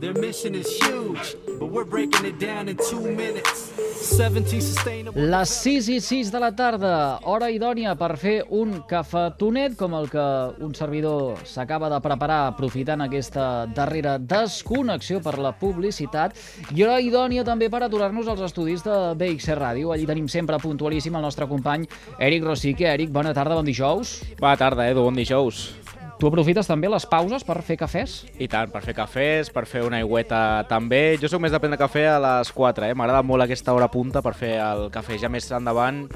Their mission is huge, but we're breaking it down in two minutes. 17 sustainable... Les 6 i 6 de la tarda, hora idònia per fer un cafetonet com el que un servidor s'acaba de preparar aprofitant aquesta darrera desconnexió per la publicitat i hora idònia també per aturar-nos als estudis de BXC Ràdio. Allí tenim sempre puntualíssim el nostre company Eric Rosique. Eric, bona tarda, bon dijous. Bona tarda, Edu, bon dijous. Tu aprofites també les pauses per fer cafès? I tant, per fer cafès, per fer una aigüeta també. Jo sóc més de prendre cafè a les 4, eh? M'agrada molt aquesta hora punta per fer el cafè. Ja més endavant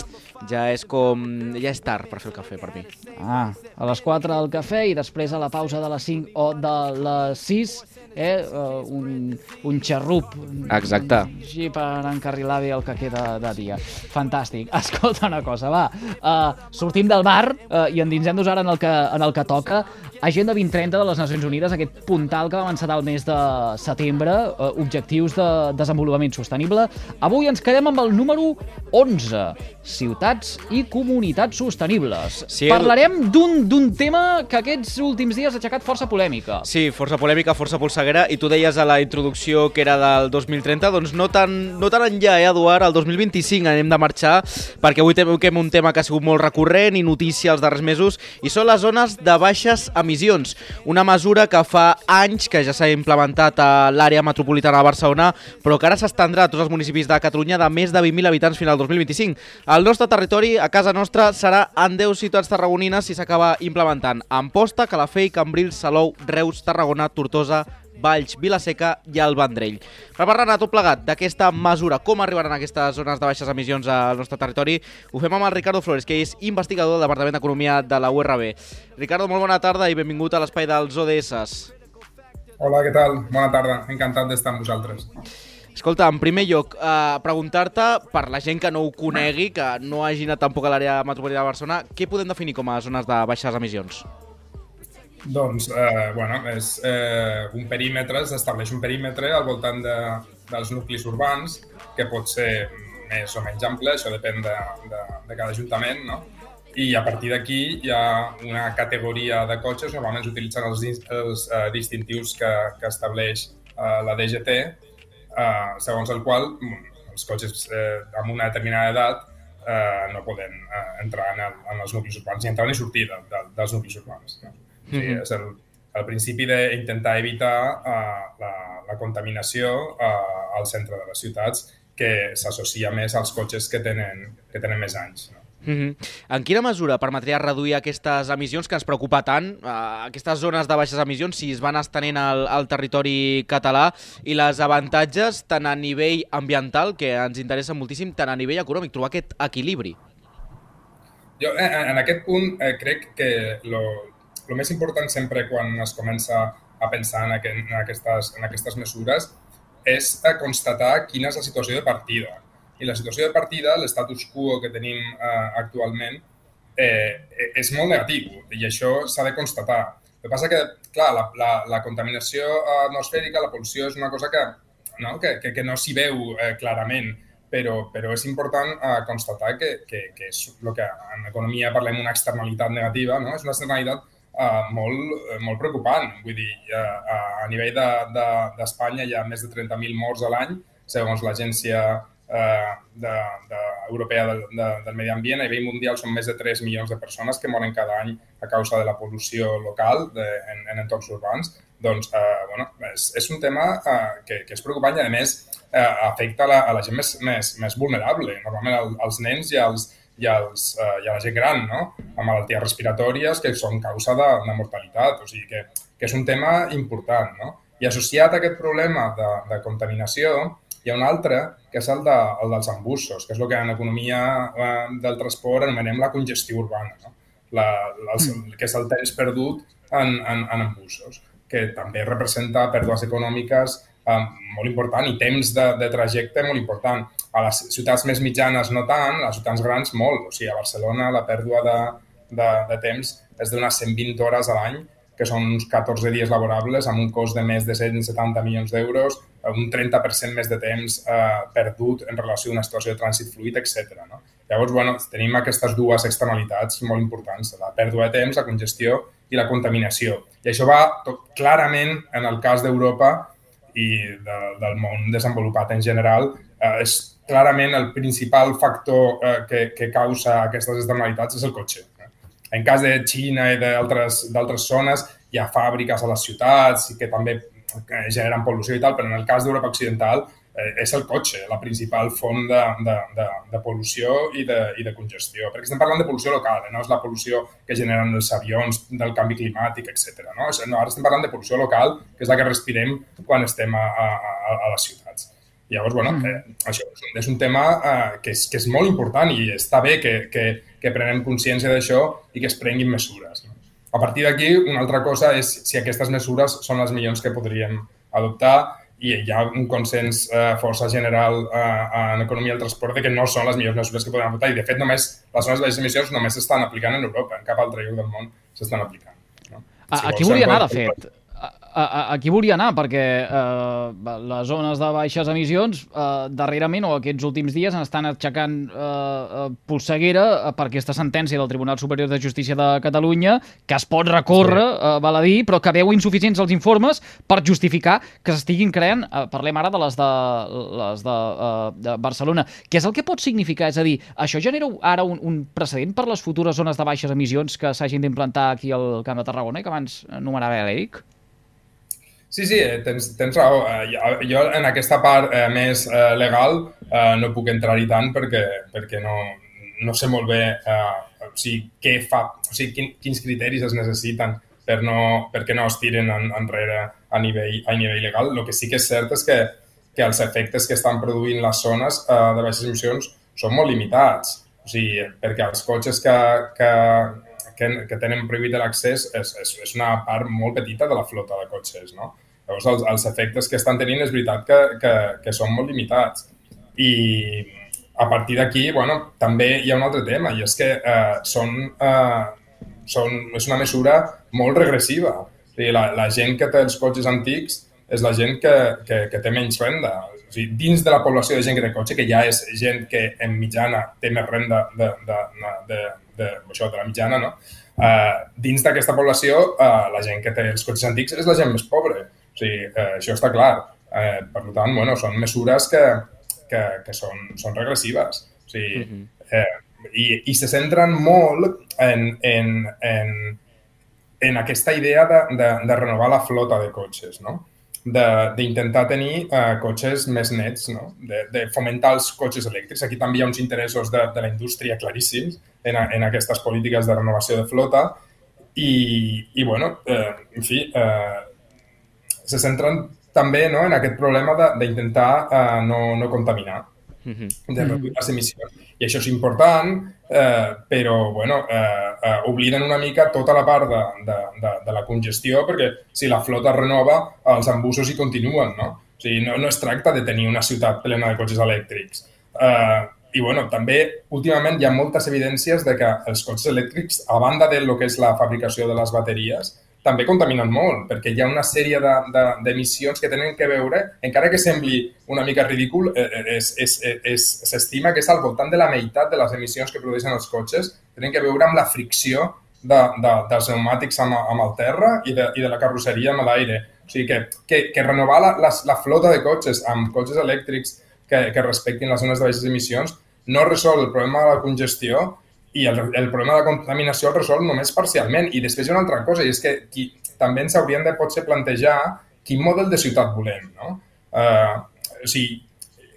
ja és com... ja és tard per fer el cafè per mi. Ah, a les 4 el cafè i després a la pausa de les 5 o de les 6 eh, uh, un, un xarrup. Exacte. Així per encarrilar bé el que queda de dia. Fantàstic. Escolta una cosa, va. Uh, sortim del bar uh, i endinsem-nos ara en el, que, en el que toca. Agenda 2030 de les Nacions Unides, aquest puntal que va encetar el mes de setembre, uh, objectius de desenvolupament sostenible. Avui ens quedem amb el número 11, ciutats i comunitats sostenibles. Sí, Parlarem d'un tema que aquests últims dies ha aixecat força polèmica. Sí, força polèmica, força polseguera, i tu deies a la introducció que era del 2030, doncs no tan, no tan enllà, eh, Eduard, el 2025 anem de marxar, perquè avui tenim un tema que ha sigut molt recurrent i notícia els darrers mesos, i són les zones de baixes emissions, una mesura que fa anys que ja s'ha implementat a l'àrea metropolitana de Barcelona, però que ara s'estendrà a tots els municipis de Catalunya de més de 20.000 habitants final 2025. El nostre territori, a casa nostra, serà en 10 ciutats tarragonines si s'acaba implementant. Amposta, Calafell, Cambrils, Salou, Reus, Tarragona, Tortosa, Valls, Vilaseca i el Vendrell. Per parlar tot plegat d'aquesta mesura, com arribaran aquestes zones de baixes emissions al nostre territori, ho fem amb el Ricardo Flores, que és investigador del Departament d'Economia de la URB. Ricardo, molt bona tarda i benvingut a l'espai dels ODS. Hola, què tal? Bona tarda. Encantat d'estar amb vosaltres. Escolta, en primer lloc, eh, preguntar-te, per la gent que no ho conegui, que no hagi anat tampoc a l'àrea metropolitana de Barcelona, què podem definir com a zones de baixes emissions? Doncs, eh, bueno, és eh, un perímetre, s'estableix un perímetre al voltant de, dels nuclis urbans, que pot ser més o menys ample, això depèn de, de, de cada ajuntament, no? I a partir d'aquí hi ha una categoria de cotxes, normalment s'utilitzen els, els uh, distintius que, que estableix uh, la DGT, eh, segons el qual mm, els cotxes eh, amb una determinada edat eh, no poden eh, entrar en, el, en els nuclis urbans, ni entrar ni sortir de, de, dels nuclis urbans. No? Mm -hmm. és el, el principi d'intentar evitar eh, la, la contaminació eh, al centre de les ciutats que s'associa més als cotxes que tenen, que tenen més anys. No? Mm -hmm. En quina mesura permetria reduir aquestes emissions que ens preocupa tant, eh, aquestes zones de baixes emissions, si es van estenent al, al territori català, i les avantatges tant a nivell ambiental, que ens interessa moltíssim, tant a nivell econòmic, trobar aquest equilibri? Jo, en, en aquest punt, eh, crec que lo, lo més important sempre quan es comença a pensar en, aquest, en, aquestes, en aquestes mesures és a constatar quina és la situació de partida i la situació de partida, l'estatus quo que tenim eh, actualment, eh, és molt negatiu i això s'ha de constatar. El que passa que, clar, la, la, la contaminació atmosfèrica, la pol·lució, és una cosa que no, que, que, que no s'hi veu eh, clarament, però, però és important eh, constatar que, que, que és el que en economia parlem una externalitat negativa, no? és una externalitat eh, molt, eh, molt preocupant. Vull dir, eh, a nivell d'Espanya de, de, hi ha més de 30.000 morts a l'any, segons l'agència eh, de, de, europea del, de, del medi ambient. A nivell mundial són més de 3 milions de persones que moren cada any a causa de la pol·lució local de, en, en entorns urbans. Doncs, eh, bueno, és, és un tema eh, que, que és preocupant i, a més, eh, afecta la, a la gent més, més, més vulnerable, normalment el, als nens i, als, i, als, eh, i a la gent gran, no? amb malalties respiratòries que són causa de, de mortalitat. O sigui que, que és un tema important. No? I associat a aquest problema de, de contaminació, hi ha un altre, que és el, de, el dels embussos, que és el que en economia eh, del transport anomenem la congestió urbana, no? la, la, el, mm. que és el temps perdut en, en, en embussos, que també representa pèrdues econòmiques eh, molt important i temps de, de trajecte molt important. A les ciutats més mitjanes no tant, a les ciutats grans molt. O sigui, a Barcelona la pèrdua de, de, de temps és d'unes 120 hores a l'any que són uns 14 dies laborables amb un cost de més de 170 milions d'euros un 30% més de temps eh, perdut en relació a una situació de trànsit fluid, etc. No? Llavors, bueno, tenim aquestes dues externalitats molt importants, la pèrdua de temps, la congestió i la contaminació. I això va tot, clarament, en el cas d'Europa i de, del món desenvolupat en general, eh, és clarament el principal factor eh, que, que causa aquestes externalitats és el cotxe. En cas de Xina i d'altres zones, hi ha fàbriques a les ciutats que també generen pol·lució i tal, però en el cas d'Europa Occidental eh, és el cotxe la principal font de, de, de, de pol·lució i de, i de congestió. Perquè estem parlant de pol·lució local, eh? no és la pol·lució que generen els avions, del canvi climàtic, etc. No? no? Ara estem parlant de pol·lució local, que és la que respirem quan estem a, a, a, a les ciutats. Llavors, bueno, mm. eh, això és un, és un tema eh, que, és, que és molt important i està bé que, que, que prenem consciència d'això i que es prenguin mesures. A partir d'aquí, una altra cosa és si aquestes mesures són les millors que podríem adoptar i hi ha un consens eh, força general eh, en economia del transport de que no són les millors mesures que podem adoptar i, de fet, només les zones de les emissions només s'estan aplicant en Europa, en cap altre lloc del món s'estan aplicant. No? Si Aquí volia anar, de fet a, aquí volia anar, perquè eh, les zones de baixes emissions eh, darrerament o aquests últims dies estan aixecant eh, eh, polseguera per aquesta sentència del Tribunal Superior de Justícia de Catalunya, que es pot recórrer, sí. eh, val a dir, però que veu insuficients els informes per justificar que s'estiguin creant, eh, parlem ara de les de, les de, eh, de Barcelona, què és el que pot significar? És a dir, això genera ara un, un precedent per les futures zones de baixes emissions que s'hagin d'implantar aquí al Camp de Tarragona, que abans anomenava l'Eric? Sí, sí, eh, tens, tens raó. Eh, jo en aquesta part eh, més eh, legal eh, no puc entrar-hi tant perquè, perquè no, no sé molt bé eh, o sigui, què fa, o sigui, quin, quins criteris es necessiten per no, perquè no es tiren en, enrere a nivell, a nivell legal. El que sí que és cert és que, que els efectes que estan produint les zones eh, de baixes emissions són molt limitats. O sigui, perquè els cotxes que, que, que, que tenen prohibit l'accés és, és, és una part molt petita de la flota de cotxes, no? Llavors, els, els efectes que estan tenint és veritat que, que, que són molt limitats. I a partir d'aquí, bueno, també hi ha un altre tema, i és que eh, són, eh, són, és una mesura molt regressiva. La, la gent que té els cotxes antics és la gent que, que, que té menys renda. O sigui, dins de la població de gent que té cotxe, que ja és gent que en mitjana té més renda de, de, de, de, de, això, de la mitjana, no? Uh, dins d'aquesta població, uh, la gent que té els cotxes antics és la gent més pobra. O sigui, eh, això està clar. Eh, per tant, bueno, són mesures que, que, que són, són regressives. O sigui, uh -huh. eh, i, i se centren molt en, en, en, en aquesta idea de, de, de renovar la flota de cotxes, no? D'intentar tenir eh, cotxes més nets, no? de, de fomentar els cotxes elèctrics. Aquí també hi ha uns interessos de, de la indústria claríssims en, en aquestes polítiques de renovació de flota i, i bueno, eh, en fi, eh, se centren també no, en aquest problema d'intentar uh, no, no contaminar. De reduir les emissions. I això és important, eh, però bueno, eh, eh, obliden una mica tota la part de, de, de, de la congestió, perquè si la flota es renova, els embussos hi continuen, no? O sigui, no, no es tracta de tenir una ciutat plena de cotxes elèctrics. Eh, i bueno, també últimament hi ha moltes evidències de que els cotxes elèctrics, a banda de lo que és la fabricació de les bateries, també contaminen molt, perquè hi ha una sèrie d'emissions de, de, que tenen que veure, encara que sembli una mica ridícul, eh, eh, s'estima que és al voltant de la meitat de les emissions que produeixen els cotxes tenen que veure amb la fricció de, de, dels pneumàtics amb, amb el terra i de, i de la carrosseria amb l'aire. O sigui que, que, que renovar la, la, la flota de cotxes amb cotxes elèctrics que, que respectin les zones de baixes emissions no resol el problema de la congestió i el, el problema de contaminació el resol només parcialment. I després hi ha una altra cosa, i és que qui, també ens hauríem de potser plantejar quin model de ciutat volem. No? Uh, o sigui,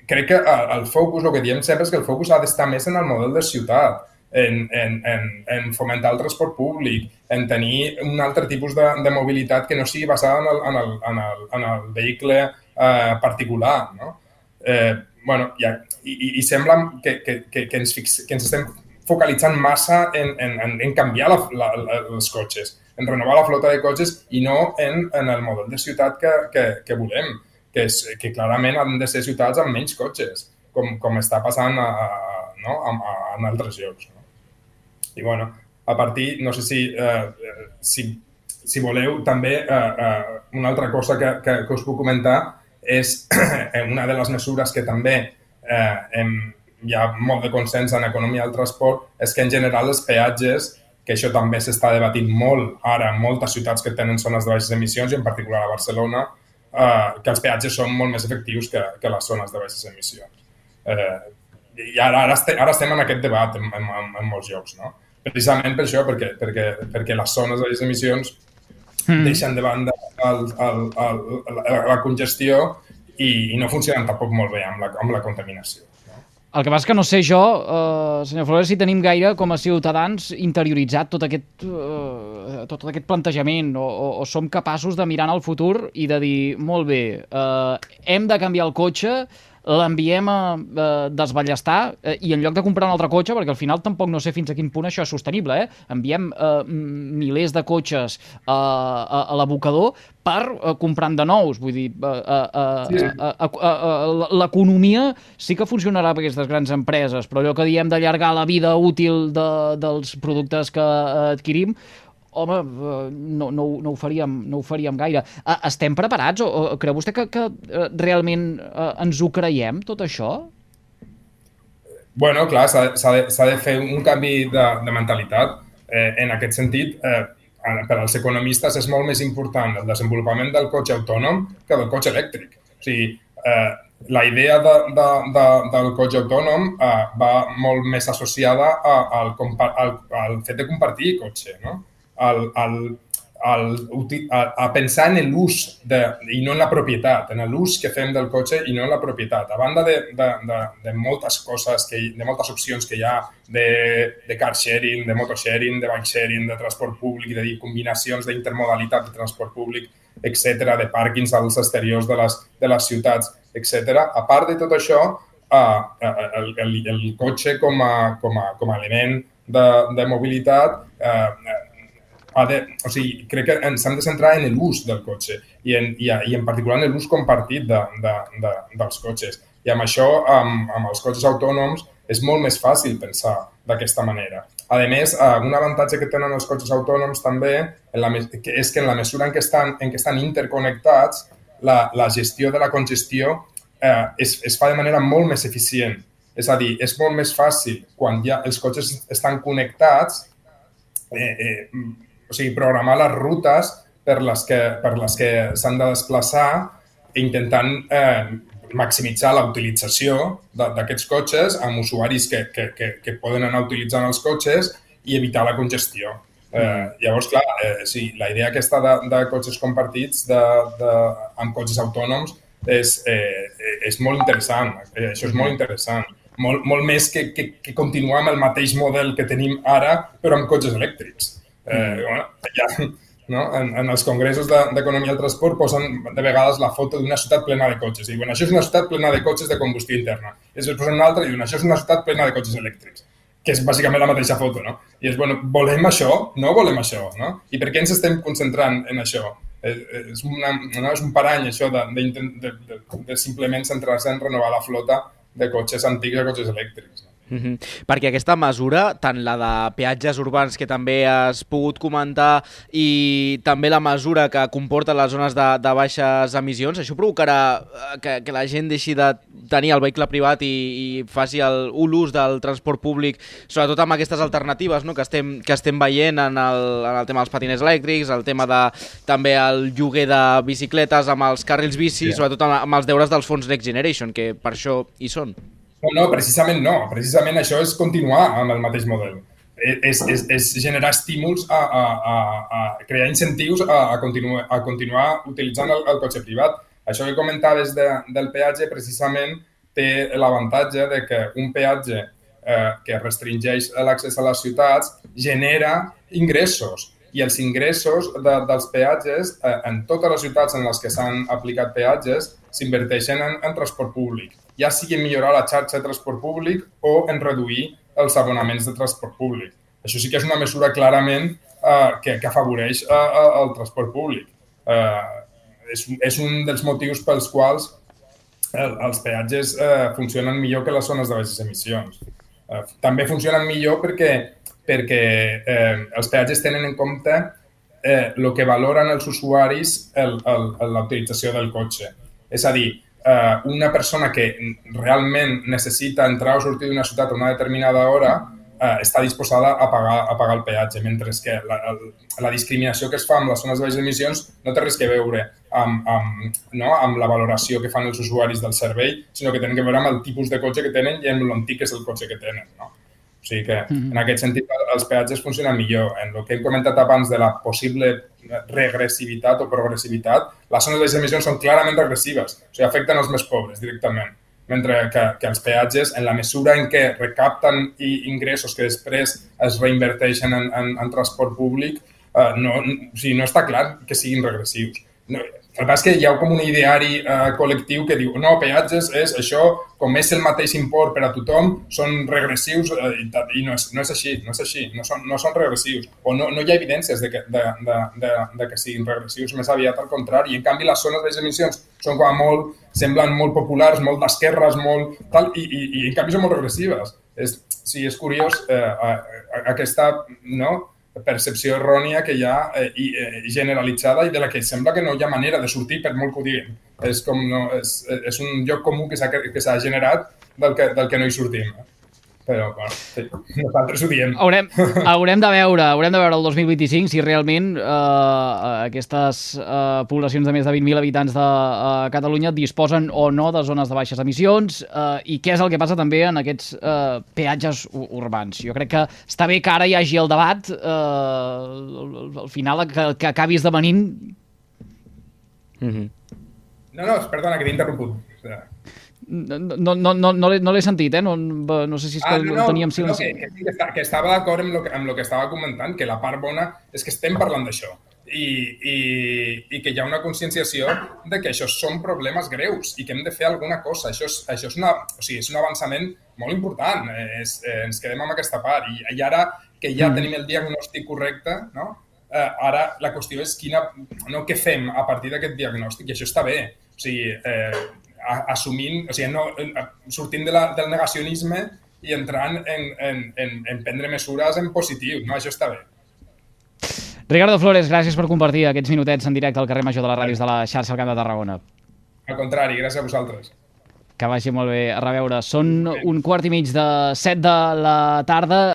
crec que el focus, el que diem sempre és que el focus ha d'estar més en el model de ciutat, en, en, en, en fomentar el transport públic, en tenir un altre tipus de, de mobilitat que no sigui basada en el, en el, en el, en el vehicle eh, particular. No? Eh, bueno, ja, i, i sembla que, que, que, que, ens fix, que ens estem focalitzant massa en, en, en canviar la, la, la, els cotxes, en renovar la flota de cotxes i no en, en el model de ciutat que, que, que volem, que, és, que clarament han de ser ciutats amb menys cotxes, com, com està passant a, a, no? a, a, en altres llocs. No? I bueno, a partir, no sé si, eh, si, si voleu, també eh, eh, una altra cosa que, que, que us puc comentar és una de les mesures que també eh, hem, hi ha molt de consens en economia del transport, és que en general els peatges, que això també s'està debatint molt ara en moltes ciutats que tenen zones de baixes emissions, i en particular a Barcelona, eh, que els peatges són molt més efectius que, que les zones de baixes emissions. Eh, I ara, ara, estem, ara estem en aquest debat en, en, en, en molts llocs, no? Precisament per això, perquè, perquè, perquè les zones de baixes emissions mm. deixen de banda el, el, el, la, la congestió i, i no funcionen tampoc molt bé amb la, amb la contaminació. El que passa que no sé jo, eh, senyor Flores, si tenim gaire com a ciutadans interioritzat tot aquest, eh, tot aquest plantejament o, o, o som capaços de mirar en el futur i de dir, molt bé, eh, hem de canviar el cotxe, l'enviem a, a desballestar eh, i en lloc de comprar un altre cotxe, perquè al final tampoc no sé fins a quin punt això és sostenible, eh? enviem eh, milers de cotxes a, a, a l'abocador per eh, comprant de nous. Vull dir, eh, eh, eh, eh, eh, l'economia sí que funcionarà per aquestes grans empreses, però allò que diem d'allargar la vida útil de, dels productes que adquirim home, eh, no, no, no, ho faríem, no ho faríem gaire. Eh, estem preparats o, o creu vostè que, que eh, realment ens ho creiem, tot això? Bueno, clar, s'ha de, de fer un canvi de, de mentalitat. Eh, en aquest sentit, eh, per als economistes és molt més important el desenvolupament del cotxe autònom que del cotxe elèctric. O sigui, eh, la idea de, de, de, del cotxe autònom eh, va molt més associada a, al, al, al fet de compartir cotxe, no? Al, al, al, a, a pensar en l'ús i no en la propietat, en l'ús que fem del cotxe i no en la propietat. A banda de, de, de, de moltes coses, que, de moltes opcions que hi ha de, de car sharing, de motosharing, de bike sharing, de transport públic, de dir, combinacions d'intermodalitat de transport públic, etc, de pàrquings als exteriors de les, de les ciutats, etc. A part de tot això, uh, el, el, el cotxe com a, com a, com a element de, de mobilitat uh, ha de, o sigui, crec que ens hem de centrar en l'ús del cotxe i en, i, i en particular en l'ús compartit de, de, de, dels cotxes. I amb això, amb, amb els cotxes autònoms, és molt més fàcil pensar d'aquesta manera. A més, eh, un avantatge que tenen els cotxes autònoms també en la, que és que en la mesura en què estan, en què estan interconnectats, la, la gestió de la congestió eh, es, es fa de manera molt més eficient. És a dir, és molt més fàcil quan ja els cotxes estan connectats eh, eh, o sigui, programar les rutes per les que, per les que s'han de desplaçar intentant eh, maximitzar la utilització d'aquests cotxes amb usuaris que, que, que, que poden anar utilitzant els cotxes i evitar la congestió. Eh, mm. llavors, clar, eh, sí, la idea aquesta de, de cotxes compartits de, de, amb cotxes autònoms és, eh, és molt interessant. Eh, això és molt interessant. Molt, molt més que, que, que continuar amb el mateix model que tenim ara, però amb cotxes elèctrics. Eh, bueno, ja, no? en, en els congressos d'economia de, del transport posen de vegades la foto d'una ciutat plena de cotxes. I diuen, això és una ciutat plena de cotxes de combustió interna. I després posen una altra i diuen, això és una ciutat plena de cotxes elèctrics que és bàsicament la mateixa foto, no? I és, bueno, volem això? No volem això, no? I per què ens estem concentrant en això? Eh, eh, és, una, no? és un parany, això, de, de, de, de, de simplement centrar-se en renovar la flota de cotxes antics a cotxes elèctrics. No? Mm -hmm. Perquè aquesta mesura, tant la de peatges urbans que també has pogut comentar i també la mesura que comporta les zones de, de baixes emissions, això provocarà eh, que, que la gent deixi de tenir el vehicle privat i, i faci l'ús del transport públic, sobretot amb aquestes alternatives no? que, estem, que estem veient en el, en el tema dels patiners elèctrics, el tema de també el lloguer de bicicletes amb els carrils bici, yeah. sobretot amb, amb els deures dels fons Next Generation, que per això hi són. No, no, precisament no. Precisament això és continuar amb el mateix model. E, és, és, és generar estímuls a, a, a, a crear incentius a, a, continuar, a continuar utilitzant el, el cotxe privat. Això que comentaves de, del peatge precisament té l'avantatge de que un peatge eh, que restringeix l'accés a les ciutats genera ingressos i els ingressos de, dels peatges eh, en totes les ciutats en les que s'han aplicat peatges s'inverteixen en, en transport públic ja sigui en millorar la xarxa de transport públic o en reduir els abonaments de transport públic. Això sí que és una mesura clarament eh, que, que afavoreix eh, eh, el transport públic. Eh, és, és un dels motius pels quals el, els peatges eh, funcionen millor que les zones de baixes emissions. Eh, també funcionen millor perquè, perquè eh, els peatges tenen en compte eh, el que valoren els usuaris la utilització del cotxe És a dir, eh, una persona que realment necessita entrar o sortir d'una ciutat a una determinada hora eh, està disposada a pagar, a pagar el peatge, mentre que la, la discriminació que es fa amb les zones de baixes emissions no té res que veure amb, amb, no? amb la valoració que fan els usuaris del servei, sinó que tenen que veure amb el tipus de cotxe que tenen i amb l'antic que és el cotxe que tenen. No? O sigui que, mm -hmm. en aquest sentit, els peatges funcionen millor. En el que hem comentat abans de la possible regressivitat o progressivitat, les zones de baixes emissions són clarament regressives, o sigui, afecten els més pobres directament mentre que, que els peatges, en la mesura en què recapten i ingressos que després es reinverteixen en, en, en transport públic, eh, no, o sigui, no està clar que siguin regressius. No, el que passa és que hi ha com un ideari eh, col·lectiu que diu no, peatges és això, com és el mateix import per a tothom, són regressius eh, i, no, és, no és així, no és així, no són, no són regressius. O no, no hi ha evidències de que, de, de, de, de que siguin regressius, més aviat al contrari. I en canvi les zones de emissions són com a molt, semblen molt populars, molt d'esquerres, molt tal, i, i, i en canvi són molt regressives. És, sí, és curiós eh, aquesta, no?, percepció errònia que hi ha eh, i, eh, generalitzada i de la que sembla que no hi ha manera de sortir per molt que ho diguin. És, com no, és, és un lloc comú que s'ha generat del que, del que no hi sortim. Eh? Però bueno, sí, nosaltres ho diem. Haurem, haurem de veure, haurem de veure el 2025 si realment eh, aquestes eh, poblacions de més de 20.000 habitants de eh, Catalunya disposen o no de zones de baixes emissions eh, i què és el que passa també en aquests eh, peatges urbans. Jo crec que està bé que ara hi hagi el debat, eh, al final que, que acabi esdevenint... Mm -hmm. No, no, perdona, que t'he interromput. No, no, no, no, no l'he sentit, eh? No, no sé si és que ah, no, no, teníem silenci. No, que, que, que estava d'acord amb, lo que, amb el que estava comentant, que la part bona és que estem parlant d'això i, i, i que hi ha una conscienciació de que això són problemes greus i que hem de fer alguna cosa. Això és, això és, una, o sigui, és un avançament molt important. És, eh, ens quedem amb aquesta part. I, i ara que ja mm. tenim el diagnòstic correcte, no? eh, ara la qüestió és quina, no, què fem a partir d'aquest diagnòstic. I això està bé. O sigui, eh, assumint, o sigui, no, sortint de la, del negacionisme i entrant en, en, en, en prendre mesures en positiu, no? Això està bé. Ricardo Flores, gràcies per compartir aquests minutets en directe al carrer Major de les Ràdios de la xarxa al Camp de Tarragona. Al contrari, gràcies a vosaltres. Que vagi molt bé. A reveure, són un quart i mig de set de la tarda.